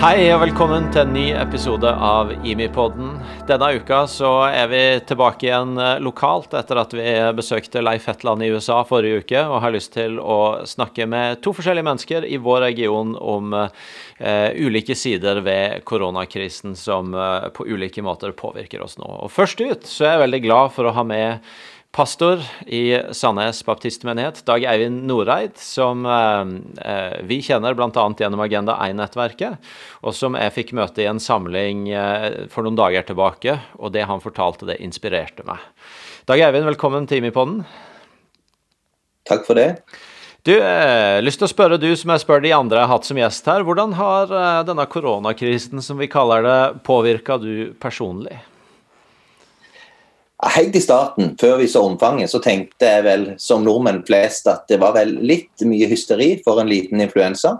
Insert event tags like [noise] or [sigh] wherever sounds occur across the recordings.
Hei og velkommen til en ny episode av Imipodden. Denne uka så er vi tilbake igjen eh, lokalt etter at vi besøkte Leif Hetland i USA forrige uke, og har lyst til å snakke med to forskjellige mennesker i vår region om eh, ulike sider ved koronakrisen som eh, på ulike måter påvirker oss nå. Og Først ut så er jeg veldig glad for å ha med pastor i Sandnes baptistmenighet, Dag Eivind Noreid, som eh, vi kjenner bl.a. gjennom Agenda 1-nettverket, og som jeg fikk møte i en samling eh, for noen dager tilbake, og det han fortalte, det inspirerte meg. Dag Eivind, velkommen til Imipodden. Takk for det. Du, eh, lyst til å spørre du som jeg spør de andre jeg har hatt som gjest her, hvordan har eh, denne koronakrisen, som vi kaller det, påvirka du personlig? Helt i starten, før vi så omfanget, så tenkte jeg vel som nordmenn flest at det var vel litt mye hysteri for en liten influensa.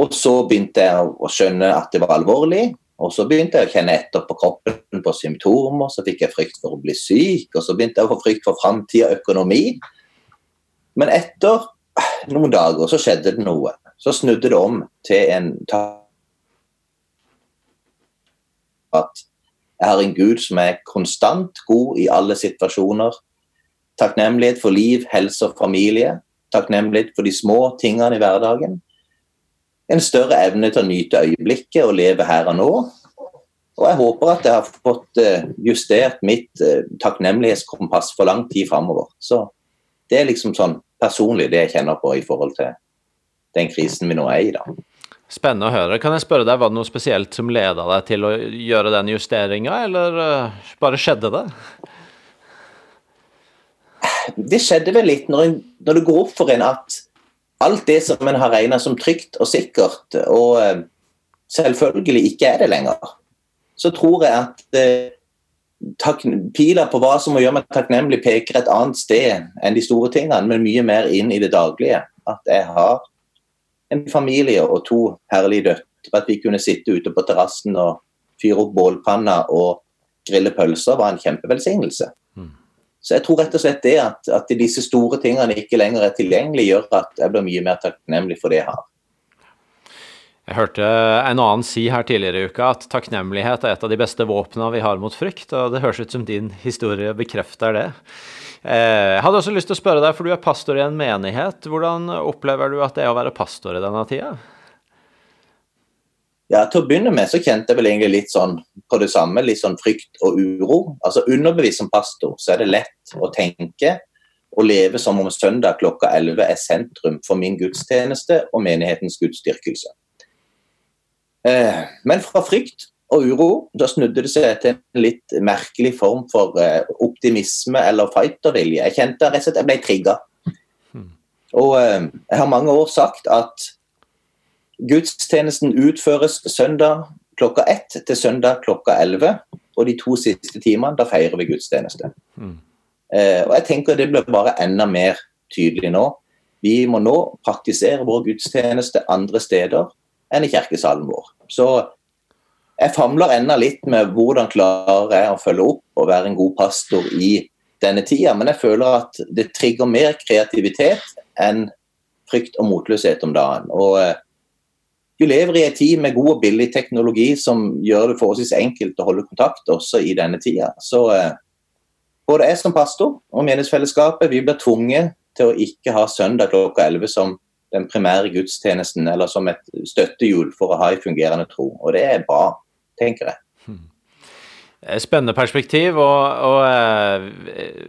Og så begynte jeg å skjønne at det var alvorlig. Og så begynte jeg å kjenne etter på kroppen på symptomer. Så fikk jeg frykt for å bli syk, og så begynte jeg å få frykt for framtid og økonomi. Men etter noen dager så skjedde det noe. Så snudde det om til en at jeg har en Gud som er konstant god i alle situasjoner. Takknemlighet for liv, helse og familie. Takknemlighet for de små tingene i hverdagen. En større evne til å nyte øyeblikket og leve her og nå. Og jeg håper at jeg har fått eh, justert mitt eh, takknemlighetskompass for lang tid framover. Så det er liksom sånn personlig det jeg kjenner på i forhold til den krisen vi nå er i. da. Spennende å høre. Kan jeg spørre deg, Var det noe spesielt som leda deg til å gjøre den justeringa, eller uh, bare skjedde det? Det skjedde vel litt når, en, når, det går opp for en at alt det som en har regna som trygt og sikkert, og uh, selvfølgelig ikke er det lenger, så tror jeg at uh, pila på hva som må gjøre meg takknemlig, peker et annet sted enn de store tingene, men mye mer inn i det daglige. At jeg har en familie og to herlige døtre. At vi kunne sitte ute på terrassen og fyre opp bålpanna og grille pølser, var en kjempevelsignelse. Mm. Så jeg tror rett og slett det at, at disse store tingene ikke lenger er tilgjengelige, gjør at jeg blir mye mer takknemlig for det jeg har. Jeg hørte en annen si her tidligere i uka at takknemlighet er et av de beste våpnene vi har mot frykt, og det høres ut som din historie bekrefter det. Eh, jeg hadde også lyst til å spørre deg, for du er pastor i en menighet. Hvordan opplever du at det er å være pastor i denne tida? Ja, Til å begynne med så kjente jeg vel egentlig litt sånn på det samme, litt sånn frykt og uro. Altså Underbevist som pastor så er det lett å tenke og leve som om søndag klokka 11 er sentrum for min gudstjeneste og menighetens gudsdyrkelse. Eh, men fra frykt og uro. Da snudde det seg til en litt merkelig form for uh, optimisme eller fightervilje. Jeg kjente rett og slett jeg ble trigga. Hmm. Og uh, jeg har mange år sagt at gudstjenesten utføres søndag klokka ett til søndag klokka elleve. Og de to siste timene, da feirer vi gudstjeneste. Mm. Og jeg tenker det blir bare enda mer tydelig nå. Vi må nå praktisere vår gudstjeneste andre steder enn i kirkesalen vår. Så jeg famler ennå litt med hvordan klarer jeg å følge opp og være en god pastor i denne tida, men jeg føler at det trigger mer kreativitet enn frykt og motløshet om dagen. Og eh, Vi lever i en tid med god og billig teknologi som gjør det forholdsvis enkelt å holde kontakt også i denne tida. Så eh, både jeg som pastor og menighetsfellesskapet vi blir tvunget til å ikke ha søndag klokka 11 som den primære gudstjenesten eller som et støttehjul for å ha en fungerende tro. Og det er bra tenker jeg. Eh, spennende perspektiv. og, og eh,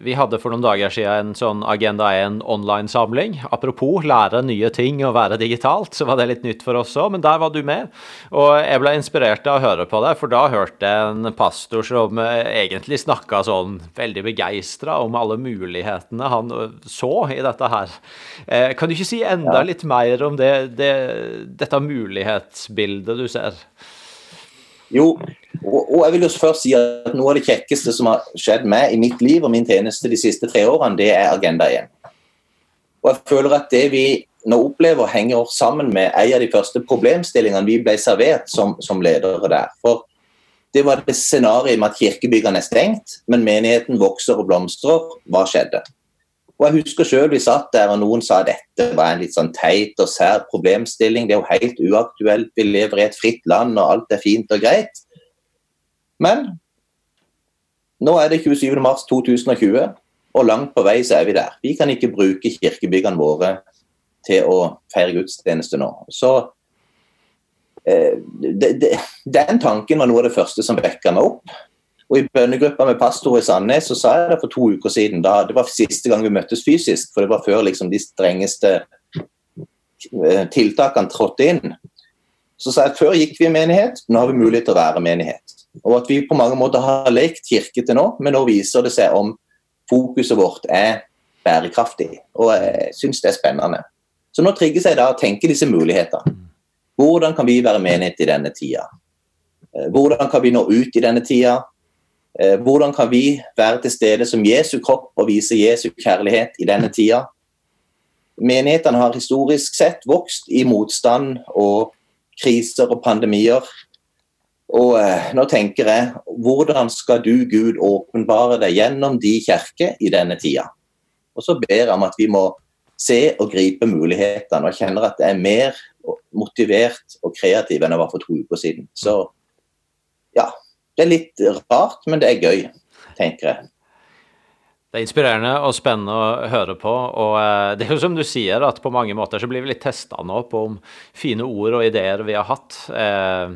Vi hadde for noen dager siden en sånn Agenda 1 online-samling. Apropos lære nye ting og være digitalt, så var det litt nytt for oss òg. Men der var du med. Og jeg ble inspirert av å høre på deg, for da hørte jeg en pastor som eh, egentlig snakka sånn veldig begeistra om alle mulighetene han så i dette her. Kan du ikke si enda litt mer om det, det, dette mulighetsbildet du ser? Jo, og, og, jeg vil jo først si at noe av det kjekkeste som har skjedd meg i mitt liv og min tjeneste de siste tre årene, det er Agenda 1. Og jeg føler at det vi nå opplever henger sammen med en av de første problemstillingene vi ble servert som, som ledere der. For det var det scenarioet med at kirkebyggene er stengt, men menigheten vokser og blomstrer. Hva skjedde? Og jeg husker selv vi satt der og noen sa dette var en litt sånn teit og sær problemstilling. Det er jo helt uaktuelt. Vi lever i et fritt land og alt er fint og greit. Men nå er det 27.3.2020, og langt på vei så er vi der. Vi kan ikke bruke kirkebyggene våre til å feire gudstjeneste nå. Så eh, det, det, Den tanken var noe av det første som vekka meg opp. Og I bønnegruppa med pastor i Sandnes så sa jeg det for to uker siden. Da, det var siste gang vi møttes fysisk, for det var før liksom, de strengeste eh, tiltakene trådte inn. Så sa jeg før gikk vi i menighet, nå har vi mulighet til å være menighet. Og at vi på mange måter har lekt kirke til nå, men nå viser det seg om fokuset vårt er bærekraftig. Og jeg syns det er spennende. Så nå trigges jeg da å tenke disse mulighetene. Hvordan kan vi være menighet i denne tida? Eh, hvordan kan vi nå ut i denne tida? Eh, hvordan kan vi være til stede som Jesu kropp og vise Jesu kjærlighet i denne tida? Menighetene har historisk sett vokst i motstand og kriser og pandemier. Og eh, nå tenker jeg, hvordan skal du, Gud, åpenbare deg gjennom de kirker i denne tida? Og så ber jeg om at vi må se og gripe mulighetene. Og kjenner at jeg er mer motivert og kreativ enn jeg var for to uker siden. Så ja. Det er litt rart, men det er gøy, tenker jeg. Det er inspirerende og spennende å høre på. og eh, det er jo som du sier, at på mange måter så blir vi litt testa nå på om fine ord og ideer vi har hatt, eh,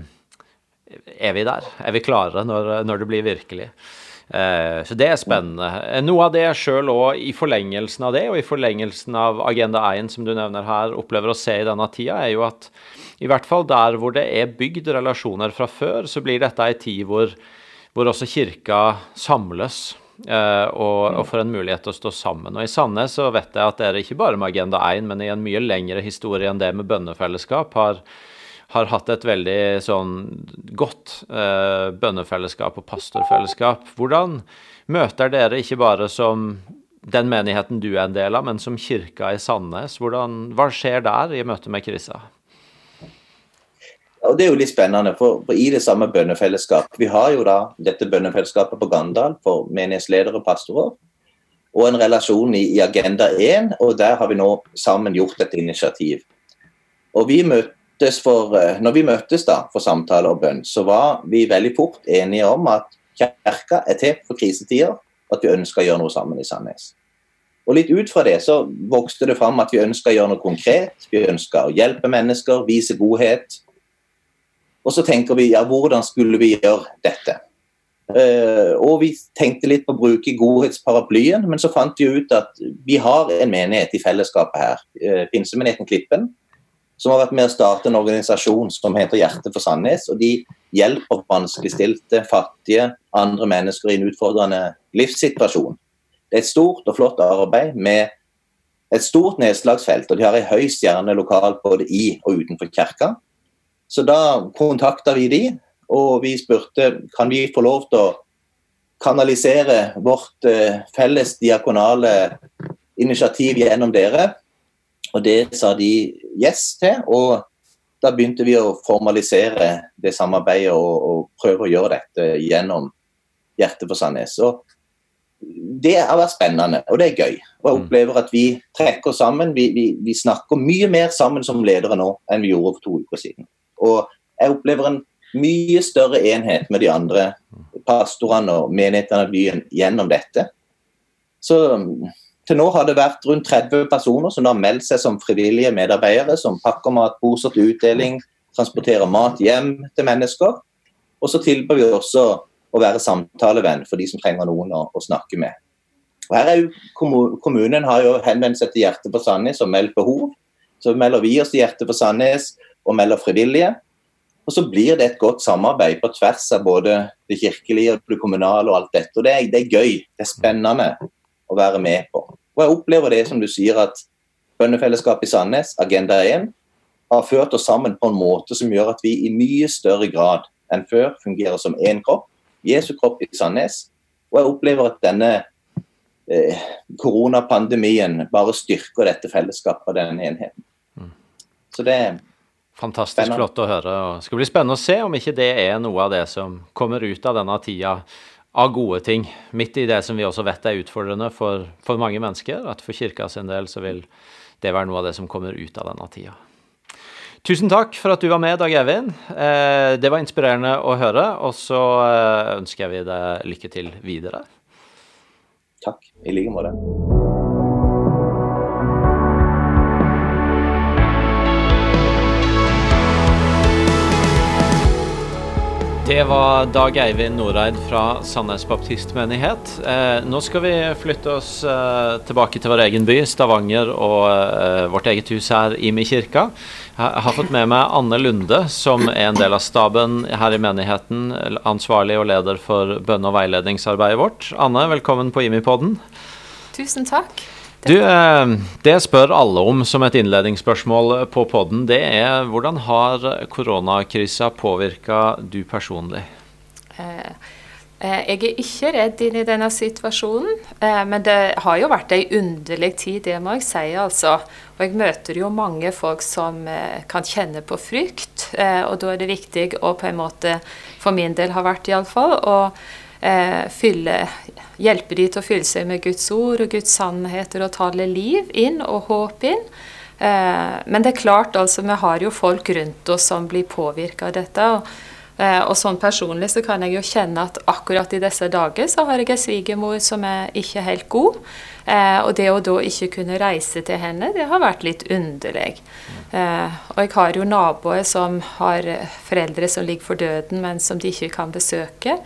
er vi der? Er vi klare når, når det blir virkelig? Eh, så det er spennende. Eh, noe av det jeg sjøl òg, i forlengelsen av det, og i forlengelsen av Agenda 1, som du nevner her, opplever å se i denne tida, er jo at i hvert fall der hvor det er bygd relasjoner fra før, så blir dette ei tid hvor, hvor også kirka samles. Uh, og, og, får en mulighet til å stå sammen. Og I Sandnes så vet jeg at dere ikke bare med Agenda 1, men i en mye lengre historie enn det med bønnefellesskap, har, har hatt et veldig sånn godt eh, bønnefellesskap og pastorfellesskap. Hvordan møter dere ikke bare som den menigheten du er en del av, men som kirka i Sandnes? Hvordan, hva skjer der i møte med krisa? Og Det er jo litt spennende, for, i det samme bønnefellesskap Vi har jo da dette bønnefellesskapet på Gandal for menighetsledere og pastorer. Og en relasjon i Agenda 1, og der har vi nå sammen gjort et initiativ. Og Vi møter for, eh, når vi møttes da for samtale og bønn, så var vi veldig fort enige om at kirka er til for krisetider, og at vi ønsker å gjøre noe sammen i Sandnes. Og Litt ut fra det så vokste det fram at vi ønska å gjøre noe konkret. Vi ønska å hjelpe mennesker, vise godhet. Og så tenker vi ja, hvordan skulle vi gjøre dette? Uh, og vi tenkte litt på å bruke godhetsparaplyen, men så fant vi ut at vi har en menighet i fellesskapet her. Uh, Pinsemenigheten Klippen som har vært med å starte en organisasjon som heter Hjerte for Sandnes. og De hjelper vanskeligstilte, fattige, andre mennesker i en utfordrende livssituasjon. Det er et stort og flott arbeid med et stort nedslagsfelt, og de har ei høy stjerne lokalt både i og utenfor kirka. Så da kontakta vi de, og vi spurte kan vi få lov til å kanalisere vårt eh, felles diakonale initiativ gjennom dere. Og Det sa de yes til. og Da begynte vi å formalisere det samarbeidet og, og prøve å gjøre dette gjennom Hjertet for Sandnes. Og det har vært spennende, og det er gøy. Og Jeg mm. opplever at vi trekker sammen. Vi, vi, vi snakker mye mer sammen som ledere nå enn vi gjorde for to uker siden. Og jeg opplever en mye større enhet med de andre pastorene og menighetene i byen gjennom dette. Så til nå har det vært rundt 30 personer som har meldt seg som frivillige medarbeidere, som pakker matposer til utdeling, transporterer mat hjem til mennesker. Og så tilbyr vi også å være samtalevenn for de som trenger noen å, å snakke med. Og her er jo, Kommunen har jo henvendt seg til Hjertet på Sandnes og meldt behov. Så melder vi oss til Hjertet på Sandnes og melder frivillige. Og så blir det et godt samarbeid på tvers av både det kirkelige og det kommunale og alt dette. Og det er, det er gøy. Det er spennende å være med på. Og jeg opplever det som du sier, at bønnefellesskapet i Sandnes, Agenda 1, har ført oss sammen på en måte som gjør at vi i mye større grad enn før fungerer som én kropp, Jesu kropp i Sandnes. Og jeg opplever at denne eh, koronapandemien bare styrker dette fellesskapet og denne enheten. Så det er Fantastisk spennende. flott å høre. og Det skal bli spennende å se om ikke det er noe av det som kommer ut av denne tida av gode ting, midt i det som vi også vet er utfordrende for, for mange mennesker. At for kirka sin del så vil det være noe av det som kommer ut av denne tida. Tusen takk for at du var med, Dag Eivind. Eh, det var inspirerende å høre. Og så ønsker ønsker vi deg lykke til videre. Takk. I like måte. Det var Dag Eivind Noreid fra Sandnes baptistmenighet. Eh, nå skal vi flytte oss eh, tilbake til vår egen by, Stavanger, og eh, vårt eget hus her, Imi kirka. Jeg har fått med meg Anne Lunde, som er en del av staben her i menigheten. Ansvarlig og leder for bønne- og veiledningsarbeidet vårt. Anne, velkommen på Imi-podden. Tusen takk. Du, eh, Det spør alle om som et innledningsspørsmål på podden, det er hvordan har koronakrisa påvirka du personlig? Eh, eh, jeg er ikke redd inn i denne situasjonen, men det har jo vært ei underlig tid, det må jeg si. altså. Og jeg møter jo mange folk som kan kjenne på frykt, og da er det viktig å på en måte, for min del har vært iallfall, å fylle hjelpe de til å fylle seg med Guds ord og Guds sannheter og tale liv inn og håp inn. Eh, men det er klart, altså, vi har jo folk rundt oss som blir påvirka av dette. Og, eh, og, sånn personlig så kan jeg jo kjenne at akkurat i disse dager så har jeg en svigermor som er ikke helt god. Eh, og det å da ikke kunne reise til henne, det har vært litt underlig. og jeg har jo naboer som har foreldre som ligger for døden, men som de ikke kan besøke.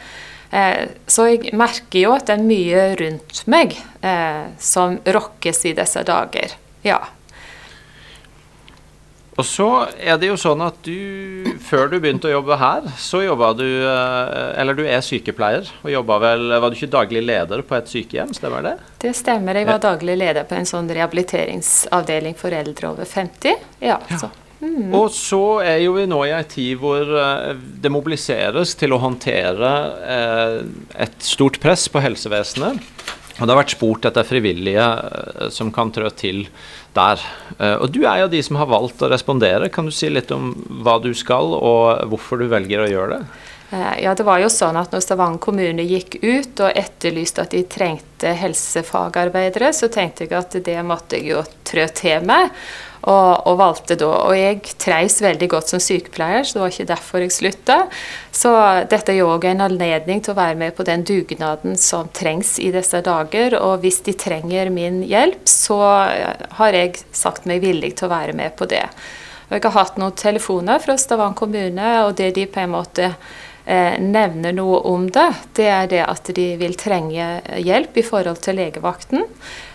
Eh, så jeg merker jo at det er mye rundt meg eh, som rokkes i disse dager. Ja. Og så er det jo sånn at du, før du begynte å jobbe her, så jobba du eh, Eller du er sykepleier, og jobba vel Var du ikke daglig leder på et sykehjem, stemmer det? Det stemmer. Jeg var daglig leder på en sånn rehabiliteringsavdeling for eldre over 50. Ja, ja. så Mm. Og så er jo vi nå i ei tid hvor eh, det mobiliseres til å håndtere eh, et stort press på helsevesenet. Og det har vært spurt etter frivillige eh, som kan trå til der. Og du er jo de som har valgt å respondere. Kan du si litt om hva du skal, og hvorfor du velger å gjøre det? Ja, det var jo sånn at når Stavanger kommune gikk ut og etterlyste at de trengte helsefagarbeidere, så tenkte jeg at det måtte jeg jo trø til med. Og, og, valgte da. Og jeg treis veldig godt som sykepleier, så det var ikke derfor jeg slutta. Så dette er jo òg en anledning til å være med på den dugnaden som trengs i disse dager. Og hvis de trenger min hjelp, så har jeg sagt meg villig til å være med på det. Og jeg har hatt noen telefoner fra Stavanger kommune, og det de på en måte eh, nevner noe om det, det er det at de vil trenge hjelp i forhold til legevakten.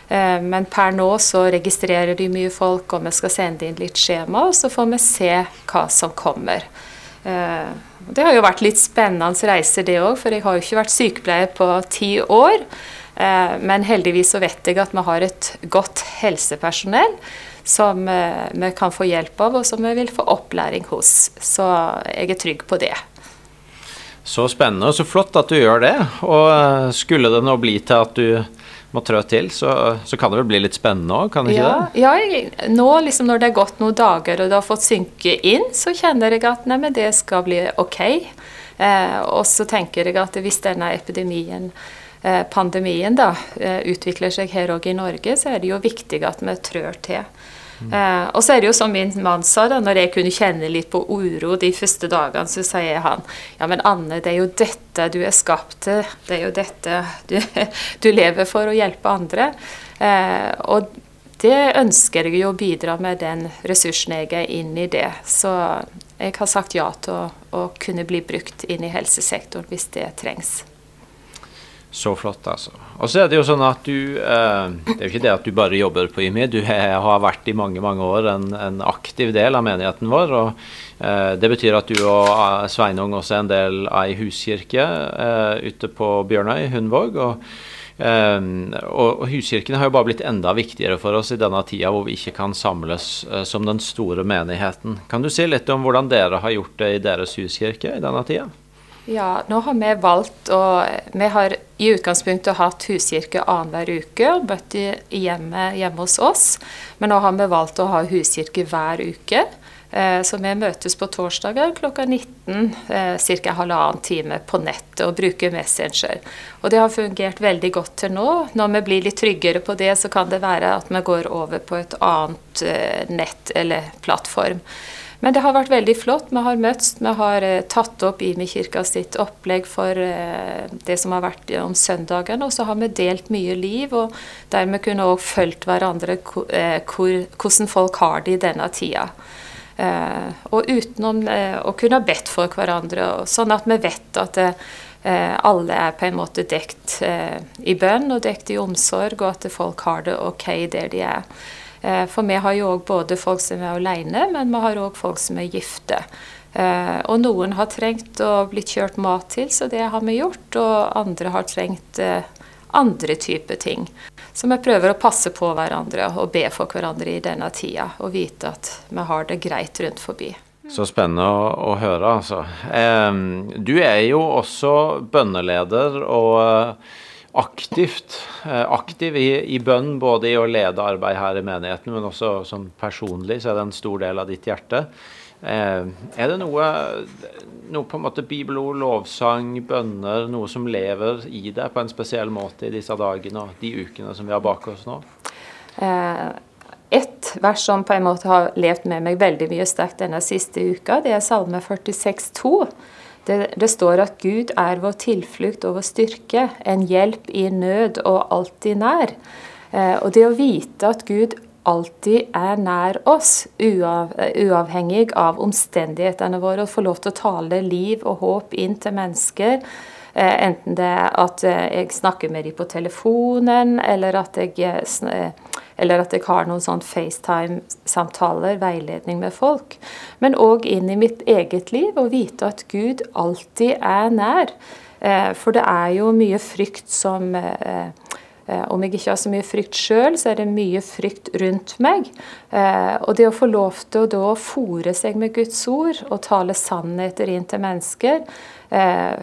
Eh, men per nå så registrerer de mye folk, og vi skal sende inn litt skjema, og så får vi se hva som kommer. Eh, det har jo vært litt spennende reise, det òg, for jeg har jo ikke vært sykepleier på ti år. Eh, men heldigvis så vet jeg at vi har et godt helsepersonell som vi kan få hjelp av, og som vi vil få opplæring hos. Så jeg er trygg på det. Så spennende og så flott at du gjør det. Og skulle det nå bli til at du må trå til, så, så, kan det vel bli litt spennende òg, kan det ja, ikke det? Ja, nå liksom når det er gått noen dager og det har fått synke inn, så kjenner jeg at nei, men det skal bli ok. Eh, og så tenker jeg at hvis denne epidemien eh, pandemien da, eh, utvikler seg her òg i Norge, så er det jo viktig at vi trør til. Eh, og så er det jo som min mann sa, da når jeg kunne kjenne litt på uro de første dagene, så sier han ja, men Anne, det er jo dette du er skapt til. Det er jo dette du, [laughs] du lever for å hjelpe andre. Eh, og det ønsker jeg jo å bidra med den ressursen jeg er inn i det. Så jeg har sagt ja til å, å kunne bli brukt inn i helsesektoren hvis det trengs. Så flott, altså. Og så er det jo sånn at du eh, Det er jo ikke det at du bare jobber på IMI, du har vært i mange mange år en, en aktiv del av menigheten vår. og eh, Det betyr at du og eh, Sveinung også er en del av ei huskirke eh, ute på Bjørnøy, Hundvåg. Og, eh, og, huskirken har jo bare blitt enda viktigere for oss i denne tida hvor vi ikke kan samles eh, som den store menigheten. Kan du si litt om hvordan dere har gjort det i deres huskirke i denne tida? Ja, nå har vi valgt å Vi har i utgangspunktet hatt huskirke annenhver uke og møtt hjemme, hjemme hos oss. Men nå har vi valgt å ha huskirke hver uke. Eh, så vi møtes på torsdager klokka 19, ca. halvannen time på nettet og bruker Messenger. Og det har fungert veldig godt til nå. Når vi blir litt tryggere på det, så kan det være at vi går over på et annet eh, nett eller plattform. Men det har vært veldig flott. Vi har møtts, Vi har eh, tatt opp Imi-kirka sitt opplegg for det som har vært om søndagen. Og så har vi delt mye liv, og dermed kunne òg fulgt hverandre hvordan folk har det i denne tida. Eh, og utenom eh, å kunne ha bedt for hverandre, sånn at vi vet at eh, alle er på en måte dekt i bønn og dekt i omsorg, og at folk har det ok der de er. For vi har jo òg både folk som er alene, men vi har òg folk som er gifte. Og noen har trengt å bli kjørt mat til, så det har vi gjort. Og andre har trengt andre typer ting. Så vi prøver å passe på hverandre og be for hverandre i denne tida, og vite at vi har det greit rundt forbi. Så spennende å, å høre, altså. Eh, du er jo også bønneleder og eh, aktivt, eh, aktiv i, i, bønn, både i å lede arbeid her i menigheten, men også som personlig, så er det en stor del av ditt hjerte. Eh, er det noe, noe på en måte bibelord, lovsang, bønner, noe som lever i deg på en spesiell måte i disse dagene og de ukene som vi har bak oss nå? Eh, et vers som på en måte har levd med meg veldig mye sterkt denne siste uka, det er Salme 46,2. Det, det står at Gud er vår tilflukt og vår styrke, en hjelp i nød og alltid nær. Eh, og det å vite at Gud alltid er nær oss, uav, uavhengig av omstendighetene våre, og få lov til å tale liv og håp inn til mennesker. Eh, enten det er at eh, jeg snakker med dem på telefonen, eller at jeg, eh, eller at jeg har noen sånn FaceTime-samtaler, veiledning med folk. Men òg inn i mitt eget liv, og vite at Gud alltid er nær. For det er jo mye frykt som Eh, om jeg ikke har så mye frykt sjøl, så er det mye frykt rundt meg. Eh, og det å få lov til å da fòre seg med Guds ord og tale sannheter inn til mennesker eh,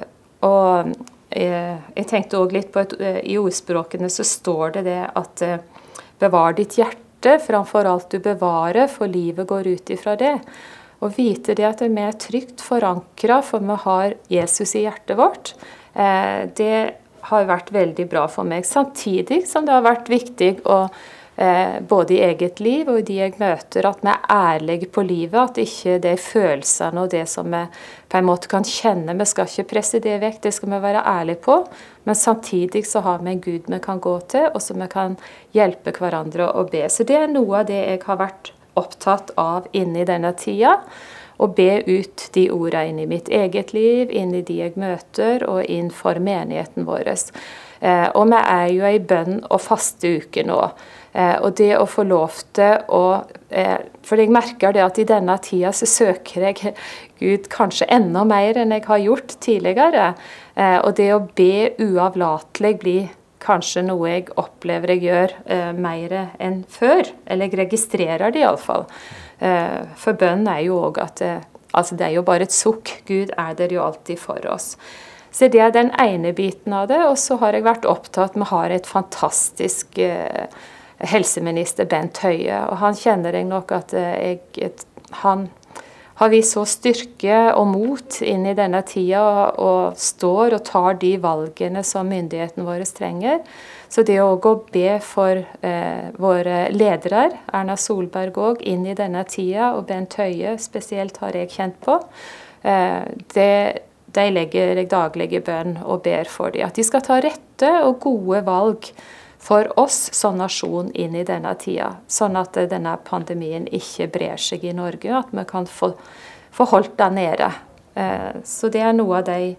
og jeg tenkte òg litt på at I ordspråkene så står det det at bevar ditt hjerte framfor alt du bevarer, for livet går ut ifra det. Å vite det at vi er trygt forankra, for vi har Jesus i hjertet vårt, det har vært veldig bra for meg. Samtidig som det har vært viktig å eh, både i eget liv og i de jeg møter, at vi er ærlige på livet. At ikke det er følelsene og det som vi på en måte kan kjenne. Vi skal ikke presse det vekk, det skal vi være ærlige på. Men samtidig så har vi en Gud vi kan gå til, og som vi kan hjelpe hverandre å be. Så det er noe av det jeg har vært opptatt av inni denne tida Å be ut de ordene inn i mitt eget liv, inn i de jeg møter, og inn for menigheten vår. Eh, og vi er jo i bønn og faste uke nå. Eh, og det å få lov til å eh, For jeg merker det at i denne tida så søker jeg [laughs] Gud kanskje enda mer enn jeg har gjort tidligere. Og det å be uavlatelig blir kanskje noe jeg opplever jeg gjør mer enn før. Eller jeg registrerer det iallfall. Eh, for bønn er jo òg at eh, Altså, det er jo bare et sukk. Gud er der jo alltid for oss. Så det er den ene biten av det. Og så har jeg vært opptatt med at vi har et fantastisk eh, helseminister, Bent Høie. Og han kjenner jeg nok at jeg Han har vist så styrke og mot inn i denne tida og står og tar de valgene som myndighetene våre trenger. Så det å gå og be for eh, våre ledere, Erna Solberg òg, inn i denne tida, og Bent Høie spesielt har jeg kjent på, eh, det, de legger jeg daglig bønn og ber for dem. At de skal ta rette og gode valg for oss som nasjon inn i denne tida. Sånn at denne pandemien ikke brer seg i Norge, at vi kan få, få holdt den nede. Eh, så det er noe av de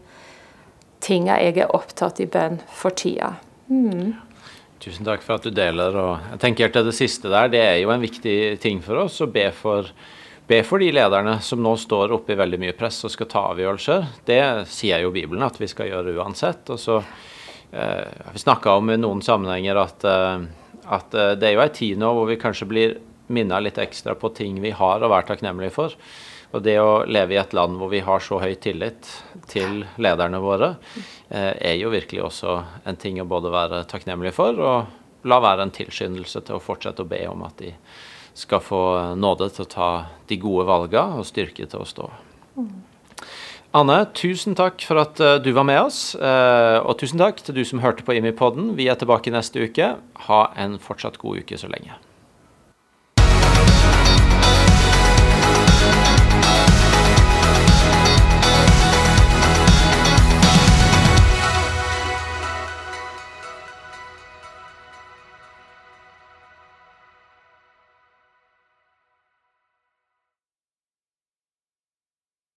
tinga jeg er opptatt i bønn for tida. Mm. Tusen takk for at du deler. og jeg tenker til Det siste der, det er jo en viktig ting for oss å be for, be for de lederne som nå står oppe i veldig mye press og skal ta avgjørelser. Det sier jo Bibelen at vi skal gjøre uansett. og så eh, Vi snakka om i noen sammenhenger at, eh, at eh, det er jo ei tid nå hvor vi kanskje blir minna litt ekstra på ting vi har å være takknemlige for. Og det å leve i et land hvor vi har så høy tillit til lederne våre, eh, er jo virkelig også en ting å både være takknemlig for og la være en tilskyndelse til å fortsette å be om at de skal få nåde til å ta de gode valgene og styrke til å stå. Anne, tusen takk for at eh, du var med oss. Eh, og tusen takk til du som hørte på Imi-podden. Vi er tilbake neste uke. Ha en fortsatt god uke så lenge.